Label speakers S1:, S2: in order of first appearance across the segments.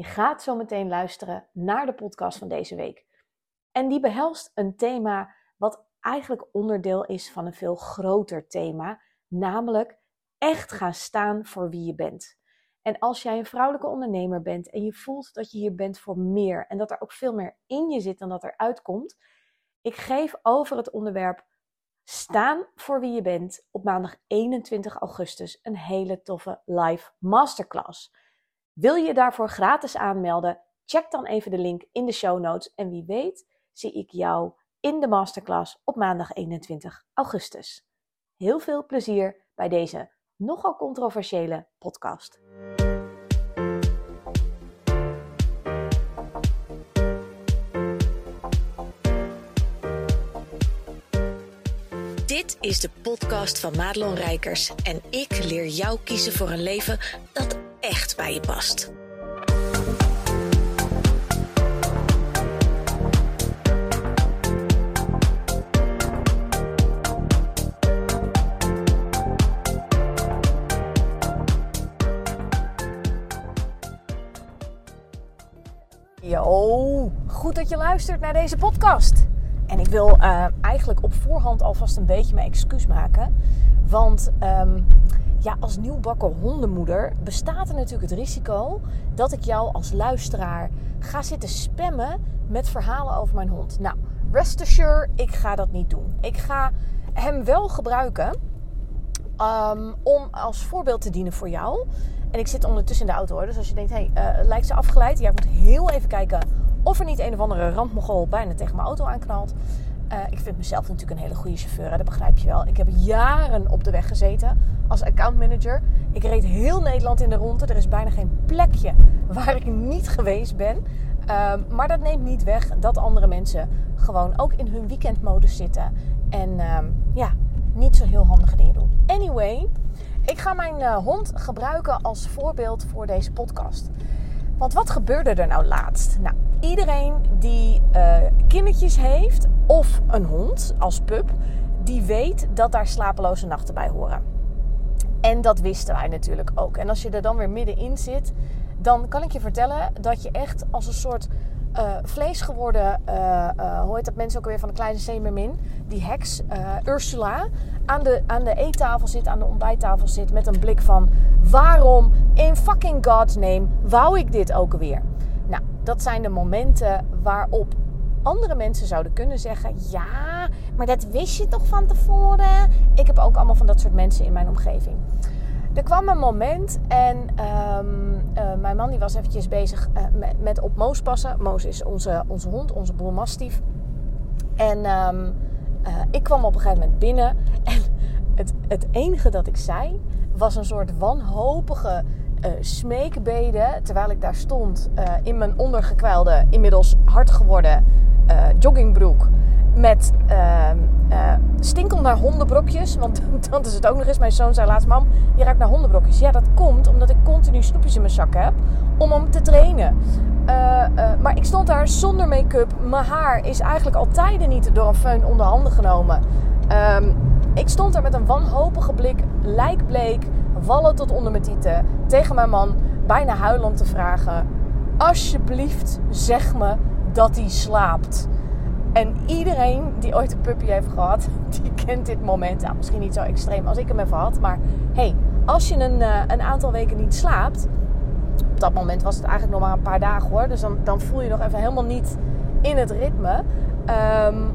S1: Je gaat zo meteen luisteren naar de podcast van deze week. En die behelst een thema wat eigenlijk onderdeel is van een veel groter thema, namelijk echt gaan staan voor wie je bent. En als jij een vrouwelijke ondernemer bent en je voelt dat je hier bent voor meer en dat er ook veel meer in je zit dan dat er uitkomt, ik geef over het onderwerp staan voor wie je bent op maandag 21 augustus een hele toffe live masterclass. Wil je daarvoor gratis aanmelden? Check dan even de link in de show notes en wie weet zie ik jou in de masterclass op maandag 21 augustus. Heel veel plezier bij deze nogal controversiële podcast.
S2: Dit is de podcast van Madelon Rijkers en ik leer jou kiezen voor een leven dat echt bij je past.
S1: Yo, goed dat je luistert naar deze podcast. En ik wil uh, eigenlijk op voorhand alvast een beetje mijn excuus maken. Want um, ja, als nieuwbakken hondenmoeder bestaat er natuurlijk het risico dat ik jou als luisteraar ga zitten spammen met verhalen over mijn hond. Nou, rest assured, ik ga dat niet doen. Ik ga hem wel gebruiken um, om als voorbeeld te dienen voor jou. En ik zit ondertussen in de auto hoor. Dus als je denkt, hé, hey, uh, lijkt ze afgeleid? Ja, ik moet heel even kijken of er niet een of andere randmogol bijna tegen mijn auto aanknalt. Uh, ik vind mezelf natuurlijk een hele goede chauffeur, hè? dat begrijp je wel. Ik heb jaren op de weg gezeten als accountmanager. Ik reed heel Nederland in de ronde. Er is bijna geen plekje waar ik niet geweest ben. Uh, maar dat neemt niet weg dat andere mensen gewoon ook in hun weekendmodus zitten. En uh, ja, niet zo heel handige dingen doen. Anyway, ik ga mijn uh, hond gebruiken als voorbeeld voor deze podcast. Want wat gebeurde er nou laatst? Nou, iedereen die uh, kindertjes heeft of een hond als pup, die weet dat daar slapeloze nachten bij horen. En dat wisten wij natuurlijk ook. En als je er dan weer middenin zit, dan kan ik je vertellen dat je echt als een soort uh, vlees geworden, uh, dat mensen ook weer van de kleine zeemermin, die heks, Ursula, aan de, aan de eettafel zit, aan de ontbijttafel zit met een blik van waarom in fucking God's name wou ik dit ook weer? Nou, dat zijn de momenten waarop andere mensen zouden kunnen zeggen: Ja, maar dat wist je toch van tevoren? Ik heb ook allemaal van dat soort mensen in mijn omgeving. Er kwam een moment en um, uh, mijn man die was eventjes bezig uh, met, op Moos passen. Moos is onze, onze hond, onze boer Mastief. En um, uh, ik kwam op een gegeven moment binnen en het, het enige dat ik zei was een soort wanhopige smeekbede. Terwijl ik daar stond in mijn ondergekwijlde, inmiddels hard geworden joggingbroek met uh, uh, stinkel naar hondenbrokjes. Want dat is het ook nog eens. Mijn zoon zei laatst, mam, je ruikt naar hondenbrokjes. Ja, dat komt omdat ik continu snoepjes in mijn zak heb om hem te trainen. Uh, maar ik stond daar zonder make-up. Mijn haar is eigenlijk al tijden niet door een föhn onder handen genomen. Um, ik stond daar met een wanhopige blik, lijkbleek, wallen tot onder mijn tieten, tegen mijn man, bijna huilend te vragen: Alsjeblieft, zeg me dat hij slaapt. En iedereen die ooit een puppy heeft gehad, die kent dit moment. Nou, misschien niet zo extreem als ik hem heb gehad. Maar hey, als je een, uh, een aantal weken niet slaapt. Op dat moment was het eigenlijk nog maar een paar dagen hoor. Dus dan, dan voel je nog even helemaal niet in het ritme. Um,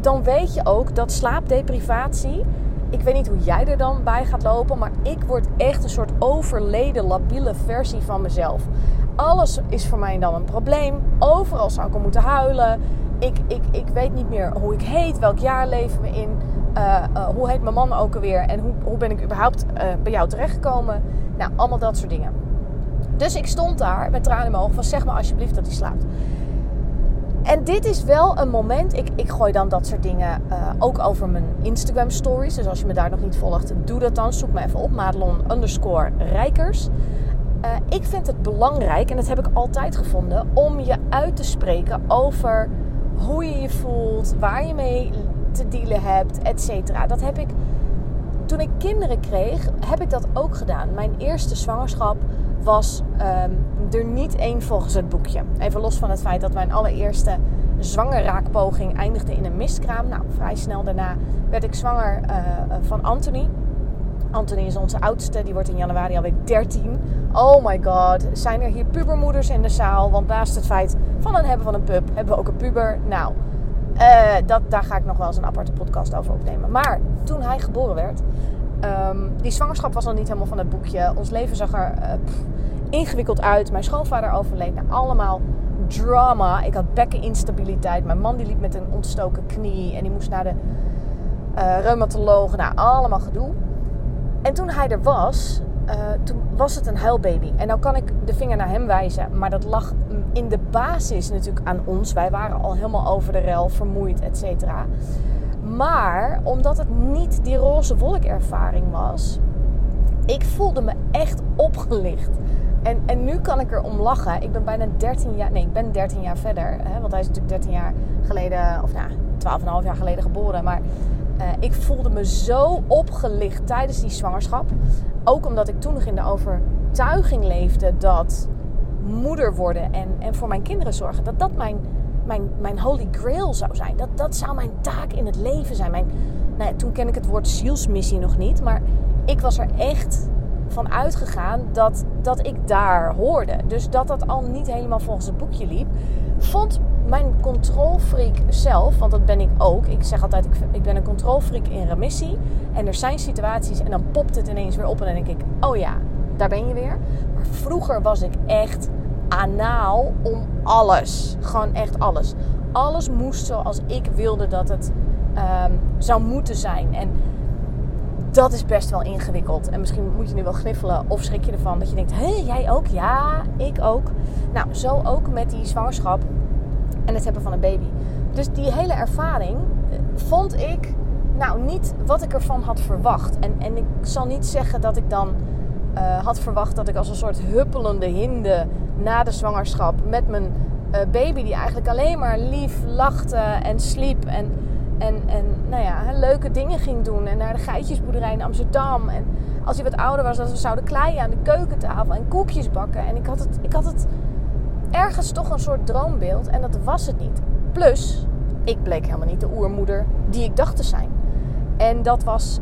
S1: dan weet je ook dat slaapdeprivatie. Ik weet niet hoe jij er dan bij gaat lopen. Maar ik word echt een soort overleden, labiele versie van mezelf. Alles is voor mij dan een probleem. Overal zou ik om moeten huilen ik, ik, ik weet niet meer hoe ik heet, welk jaar leven we in, uh, uh, hoe heet mijn man ook alweer en hoe, hoe ben ik überhaupt uh, bij jou terechtgekomen. Nou, allemaal dat soort dingen. Dus ik stond daar met tranen in mijn ogen van zeg maar alsjeblieft dat hij slaapt. En dit is wel een moment, ik, ik gooi dan dat soort dingen ook over mijn Instagram stories. Dus als je me daar nog niet volgt, doe dat dan. Zoek me even op, Madelon underscore Rijkers. ik vind het belangrijk, en dat heb ik altijd gevonden, om je uit te spreken over hoe je je voelt, waar je mee te dealen hebt, et cetera. Dat heb ik toen ik kinderen kreeg, heb ik dat ook gedaan. Mijn eerste zwangerschap was ehm, er niet één volgens het boekje. Even los van het feit dat mijn allereerste zwangerraakpoging eindigde in een miskraam. Nou, vrij snel daarna werd ik zwanger uh, van Anthony. Anthony is onze oudste, die wordt in januari alweer 13. Oh my god, zijn er hier pubermoeders in de zaal? Want naast het feit van het hebben van een pub, hebben we ook een puber. Nou, uh, dat, daar ga ik nog wel eens een aparte podcast over opnemen. Maar toen hij geboren werd, um, die zwangerschap was nog niet helemaal van het boekje. Ons leven zag er pff, ingewikkeld uit. Mijn schoonvader overleed. Nou, allemaal drama. Ik had bekkeninstabiliteit. Mijn man die liep met een ontstoken knie. En die moest naar de uh, reumatoloog. Nou, allemaal gedoe. En toen hij er was, uh, toen was het een huilbaby. En nou kan ik de vinger naar hem wijzen. Maar dat lag in de basis natuurlijk aan ons. Wij waren al helemaal over de rel, vermoeid, et cetera. Maar omdat het niet die roze wolkervaring was, ik voelde me echt opgelicht. En, en nu kan ik er om lachen. Ik ben bijna 13 jaar, nee, ik ben 13 jaar verder. Hè, want hij is natuurlijk 13 jaar geleden, of nou, 12,5 jaar geleden geboren. Maar uh, ik voelde me zo opgelicht tijdens die zwangerschap. Ook omdat ik toen nog in de overtuiging leefde dat moeder worden en, en voor mijn kinderen zorgen, dat dat mijn, mijn, mijn holy grail zou zijn. Dat, dat zou mijn taak in het leven zijn. Mijn, nou toen ken ik het woord zielsmissie nog niet, maar ik was er echt van uitgegaan dat, dat ik daar hoorde. Dus dat dat al niet helemaal volgens het boekje liep. Vond mijn controlfreak zelf, want dat ben ik ook. Ik zeg altijd, ik, ben een controlfreak in remissie. En er zijn situaties en dan popt het ineens weer op. En dan denk ik, oh ja, daar ben je weer. Maar vroeger was ik echt anaal om alles. Gewoon echt alles. Alles moest zoals ik wilde dat het um, zou moeten zijn. En dat is best wel ingewikkeld. En misschien moet je nu wel gniffelen of schrik je ervan dat je denkt: hé, jij ook? Ja, ik ook. Nou, zo ook met die zwangerschap en het hebben van een baby. Dus die hele ervaring eh, vond ik nou niet wat ik ervan had verwacht. En, en ik zal niet zeggen dat ik dan uh, had verwacht dat ik als een soort huppelende hinde na de zwangerschap met mijn uh, baby die eigenlijk alleen maar lief lachte en sliep en en, en nou ja, leuke dingen ging doen. En naar de geitjesboerderij in Amsterdam. En als hij wat ouder was, dat we zouden kleien aan de keukentafel en koekjes bakken. En ik had, het, ik had het ergens toch een soort droombeeld. En dat was het niet. Plus, ik bleek helemaal niet de oermoeder die ik dacht te zijn. En dat was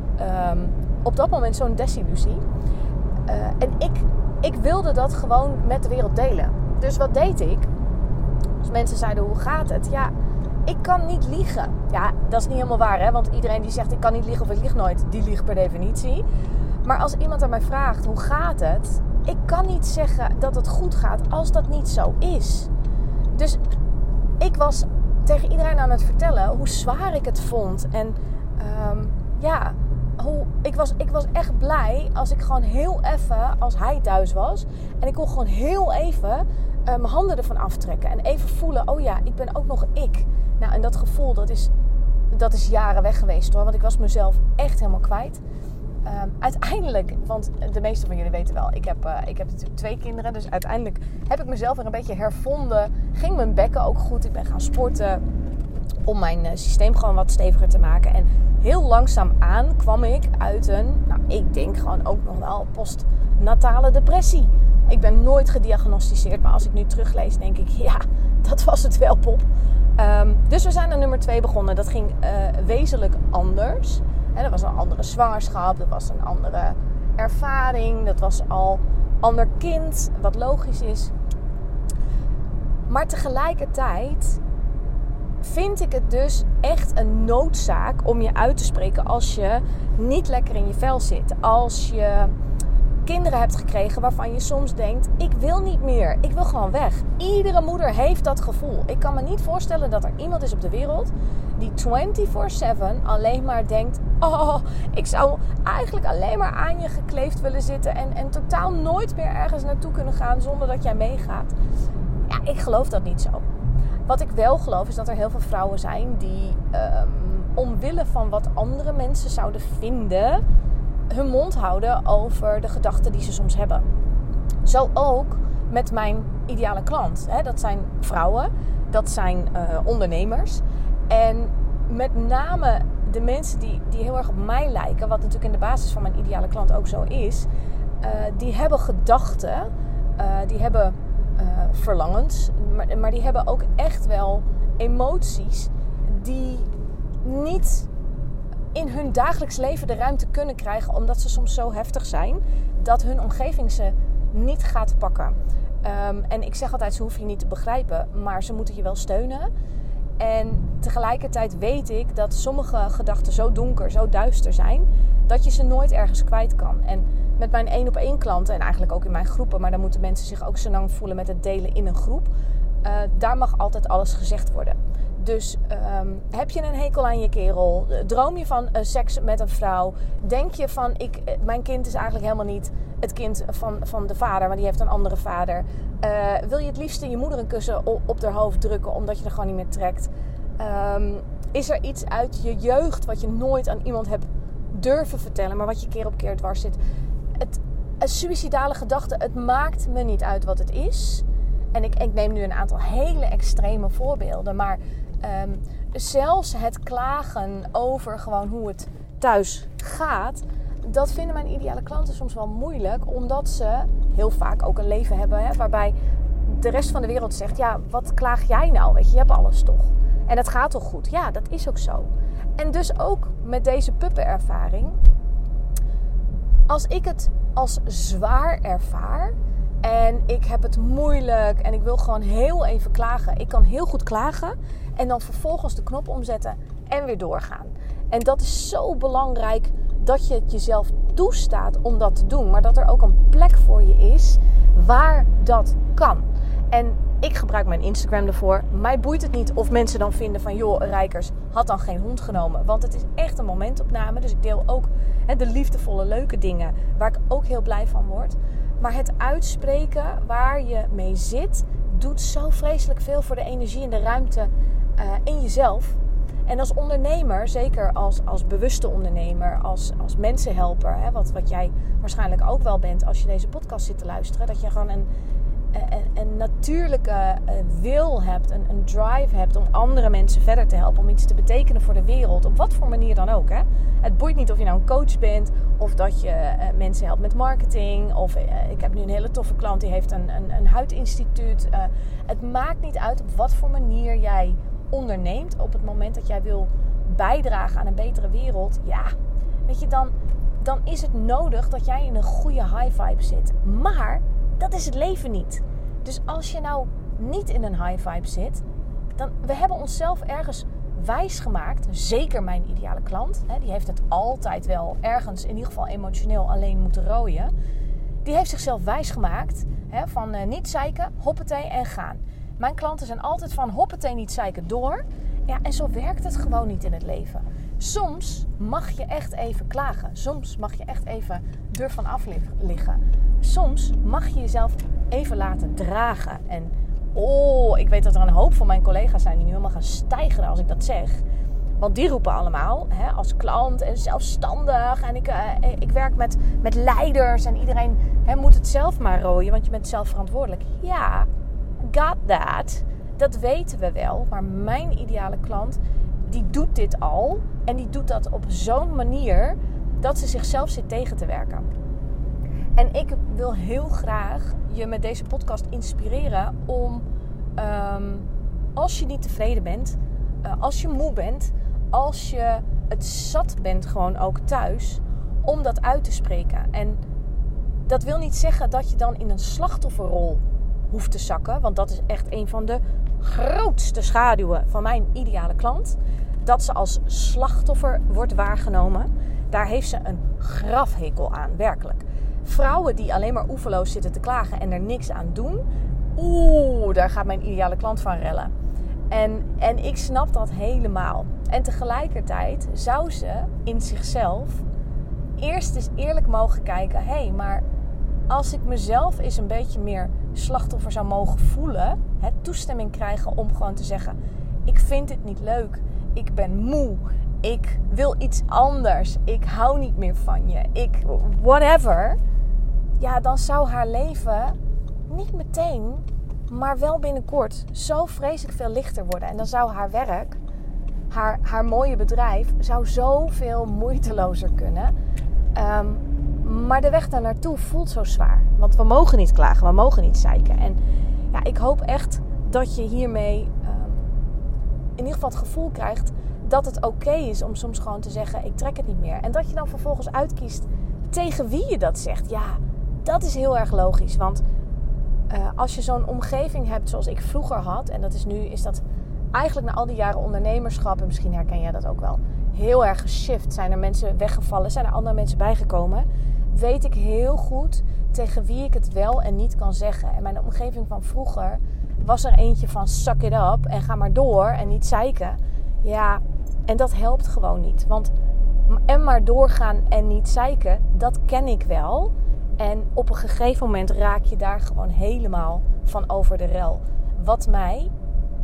S1: um, op dat moment zo'n desillusie. Uh, en ik, ik wilde dat gewoon met de wereld delen. Dus wat deed ik? Dus mensen zeiden, hoe gaat het? Ja, ik kan niet liegen. Ja, dat is niet helemaal waar, hè? Want iedereen die zegt ik kan niet liegen of ik lieg nooit, die liegt per definitie. Maar als iemand aan mij vraagt hoe gaat het, ik kan niet zeggen dat het goed gaat als dat niet zo is. Dus ik was tegen iedereen aan het vertellen hoe zwaar ik het vond. En um, ja, hoe, ik, was, ik was echt blij als ik gewoon heel even, als hij thuis was. En ik kon gewoon heel even uh, mijn handen ervan aftrekken. En even voelen, oh ja, ik ben ook nog ik. Nou, en dat gevoel, dat is, dat is jaren weg geweest hoor. Want ik was mezelf echt helemaal kwijt. Um, uiteindelijk, want de meeste van jullie weten wel, ik heb, uh, ik heb natuurlijk twee kinderen. Dus uiteindelijk heb ik mezelf weer een beetje hervonden. Ging mijn bekken ook goed. Ik ben gaan sporten om mijn uh, systeem gewoon wat steviger te maken. En heel langzaam aan kwam ik uit een, nou ik denk gewoon ook nog wel postnatale depressie. Ik ben nooit gediagnosticeerd, maar als ik nu teruglees denk ik, ja, dat was het wel pop. Um, dus we zijn aan nummer twee begonnen. Dat ging uh, wezenlijk anders. He, dat was een andere zwangerschap, dat was een andere ervaring, dat was al ander kind, wat logisch is. Maar tegelijkertijd vind ik het dus echt een noodzaak om je uit te spreken als je niet lekker in je vel zit. Als je kinderen hebt gekregen waarvan je soms denkt: ik wil niet meer, ik wil gewoon weg. Iedere moeder heeft dat gevoel. Ik kan me niet voorstellen dat er iemand is op de wereld die 24/7 alleen maar denkt: oh, ik zou eigenlijk alleen maar aan je gekleefd willen zitten en, en totaal nooit meer ergens naartoe kunnen gaan zonder dat jij meegaat. Ja, ik geloof dat niet zo. Wat ik wel geloof is dat er heel veel vrouwen zijn die um, omwille van wat andere mensen zouden vinden hun mond houden over de gedachten die ze soms hebben. Zo ook met mijn ideale klant. Dat zijn vrouwen, dat zijn uh, ondernemers. En met name de mensen die, die heel erg op mij lijken, wat natuurlijk in de basis van mijn ideale klant ook zo is, uh, die hebben gedachten uh, die hebben verlangens, maar, maar die hebben ook echt wel emoties die niet in hun dagelijks leven de ruimte kunnen krijgen, omdat ze soms zo heftig zijn dat hun omgeving ze niet gaat pakken. Um, en ik zeg altijd, ze hoeven je niet te begrijpen, maar ze moeten je wel steunen. En tegelijkertijd weet ik dat sommige gedachten zo donker, zo duister zijn, dat je ze nooit ergens kwijt kan. En met mijn één op één klanten, en eigenlijk ook in mijn groepen, maar dan moeten mensen zich ook zo lang voelen met het delen in een groep. Uh, daar mag altijd alles gezegd worden. Dus um, heb je een hekel aan je kerel? Droom je van uh, seks met een vrouw? Denk je van, ik, eh, mijn kind is eigenlijk helemaal niet het kind van, van de vader, maar die heeft een andere vader. Uh, wil je het liefst in je moeder een kussen op, op haar hoofd drukken omdat je er gewoon niet meer trekt? Um, is er iets uit je jeugd wat je nooit aan iemand hebt durven vertellen, maar wat je keer op keer dwars zit? Het, het suïcidale gedachte, het maakt me niet uit wat het is. En ik, ik neem nu een aantal hele extreme voorbeelden, maar um, zelfs het klagen over gewoon hoe het thuis gaat, dat vinden mijn ideale klanten soms wel moeilijk, omdat ze heel vaak ook een leven hebben hè, waarbij de rest van de wereld zegt: Ja, wat klaag jij nou? Weet je, je hebt alles toch? En het gaat toch goed? Ja, dat is ook zo. En dus ook met deze puppenervaring, als ik het als zwaar ervaar en ik heb het moeilijk en ik wil gewoon heel even klagen, ik kan heel goed klagen en dan vervolgens de knop omzetten en weer doorgaan. En dat is zo belangrijk dat je het jezelf toestaat om dat te doen. Maar dat er ook een plek voor je is waar dat kan. En ik gebruik mijn Instagram ervoor. Mij boeit het niet of mensen dan vinden van... joh, Rijkers had dan geen hond genomen. Want het is echt een momentopname. Dus ik deel ook de liefdevolle, leuke dingen... waar ik ook heel blij van word. Maar het uitspreken waar je mee zit... doet zo vreselijk veel voor de energie en de ruimte uh, in jezelf. En als ondernemer, zeker als, als bewuste ondernemer, als, als mensenhelper, hè, wat, wat jij waarschijnlijk ook wel bent als je deze podcast zit te luisteren, dat je gewoon een, een, natuurlijke eh, wil hebt, een, een, drive hebt om andere mensen verder te helpen, om iets te betekenen voor de wereld, op wat voor manier dan ook. Hè. Het boeit niet of je nou een coach bent, of dat je uh, mensen helpt met marketing, of uh, ik heb nu een hele toffe klant die heeft een, een, een huidinstituut. het maakt niet uit op wat voor manier jij onderneemt op het moment dat jij wil bijdragen aan een betere wereld, ja, weet je, dan, dan is het nodig dat jij in een goede high vibe zit. Maar dat is het leven niet. Dus als je nou niet in een high vibe zit, dan we hebben onszelf ergens wijs gemaakt. Zeker mijn ideale klant, hè, die heeft het altijd wel ergens, in ieder geval emotioneel, alleen moeten rooien. Die heeft zichzelf wijs gemaakt hè, van uh, niet zeiken, hoppatee en gaan. Mijn klanten zijn altijd van hoppatee niet zeiken door. Ja, en zo werkt het gewoon niet in het leven. Soms mag je echt even klagen. Soms mag je echt even ervan af liggen. Soms mag je jezelf even laten dragen. En oh, ik weet dat er een hoop van mijn collega's zijn die nu helemaal gaan stijgen als ik dat zeg. Want die roepen allemaal, hè, als klant en zelfstandig. En ik, uh, ik werk met, met leiders en iedereen hè, moet het zelf maar rooien, want je bent zelf verantwoordelijk. Ja, got that. Dat weten we wel. Maar mijn ideale klant, die doet dit al. En die doet dat op zo'n manier dat ze zichzelf zit tegen te werken. En ik wil heel graag je met deze podcast inspireren om, um, als je niet tevreden bent, uh, als je moe bent, als je het zat bent gewoon ook thuis, om dat uit te spreken. En dat wil niet zeggen dat je dan in een slachtofferrol hoeft te zakken. Want dat is echt een van de grootste schaduwen van mijn ideale klant. Dat ze als slachtoffer wordt waargenomen. Daar heeft ze een grafhekel aan, werkelijk. Vrouwen die alleen maar oeverloos zitten te klagen en er niks aan doen. Oeh, daar gaat mijn ideale klant van rellen. En, en ik snap dat helemaal. En tegelijkertijd zou ze in zichzelf eerst eens eerlijk mogen kijken: hé, hey, maar als ik mezelf eens een beetje meer slachtoffer zou mogen voelen, hè, toestemming krijgen om gewoon te zeggen: Ik vind dit niet leuk, ik ben moe, ik wil iets anders, ik hou niet meer van je, ik whatever. Ja, dan zou haar leven niet meteen, maar wel binnenkort zo vreselijk veel lichter worden. En dan zou haar werk, haar, haar mooie bedrijf, zou zoveel moeitelozer kunnen. Um, Maar de weg daar naartoe voelt zo zwaar. Want we mogen niet klagen, we mogen niet zeiken. En ja, ik hoop echt dat je hiermee ehm, in ieder geval het gevoel krijgt dat het oké is om soms gewoon te zeggen: ik trek het niet meer. En dat je dan vervolgens uitkiest tegen wie je dat zegt. Ja, dat is heel erg logisch. Want uh, als je zo'n omgeving hebt zoals ik vroeger had, en dat is nu, is dat eigenlijk na al die jaren ondernemerschap, en misschien herken jij dat ook wel, heel erg geshift. Zijn er mensen weggevallen, zijn er andere mensen bijgekomen. Weet ik heel goed tegen wie ik het wel en niet kan zeggen. En mijn omgeving van vroeger was er eentje van suck it up en ga maar door en niet zeiken. Ja, en dat helpt gewoon niet. Want en maar doorgaan en niet zeiken, dat ken ik wel. En op een gegeven moment raak je daar gewoon helemaal van over de rel. Wat mij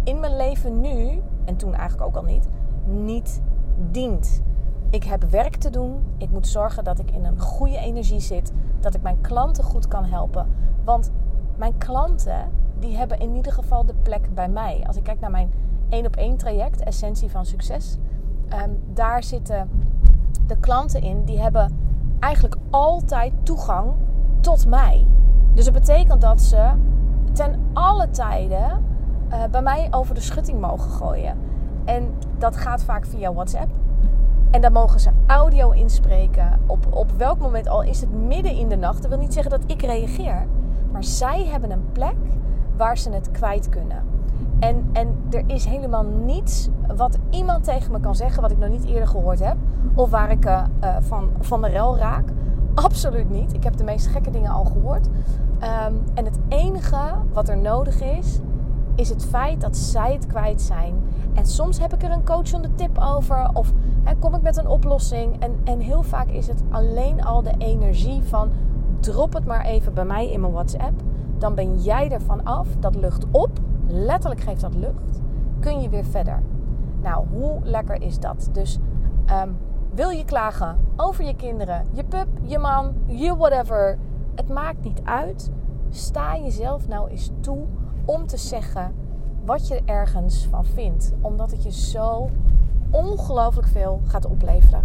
S1: in mijn leven nu, en toen eigenlijk ook al niet, niet dient. Ik heb werk te doen. Ik moet zorgen dat ik in een goede energie zit. Dat ik mijn klanten goed kan helpen. Want mijn klanten, die hebben in ieder geval de plek bij mij. Als ik kijk naar mijn één op één traject, Essentie van Succes. Um, daar zitten de klanten in, die hebben eigenlijk altijd toegang tot mij. Dus dat betekent dat ze ten alle tijden uh, bij mij over de schutting mogen gooien. En dat gaat vaak via WhatsApp. En dan mogen ze audio inspreken. Op, op welk moment al is het midden in de nacht. Dat wil niet zeggen dat ik reageer. Maar zij hebben een plek waar ze het kwijt kunnen. En, en er is helemaal niets wat iemand tegen me kan zeggen, wat ik nog niet eerder gehoord heb. Of waar ik uh, van, van de rel raak. Absoluut niet. Ik heb de meest gekke dingen al gehoord. Um, en het enige wat er nodig is, is het feit dat zij het kwijt zijn. En soms heb ik er een coach de tip over. Of kom ik met een oplossing. En, en heel vaak is het alleen al de energie van drop het maar even bij mij in mijn WhatsApp. Dan ben jij ervan af. Dat lucht op letterlijk geeft dat lucht, kun je weer verder. Nou, hoe lekker is dat? Dus um, wil je klagen over je kinderen, je pup, je man, je whatever. Het maakt niet uit. Sta jezelf nou eens toe om te zeggen wat je ergens van vindt. Omdat het je zo ongelooflijk veel gaat opleveren.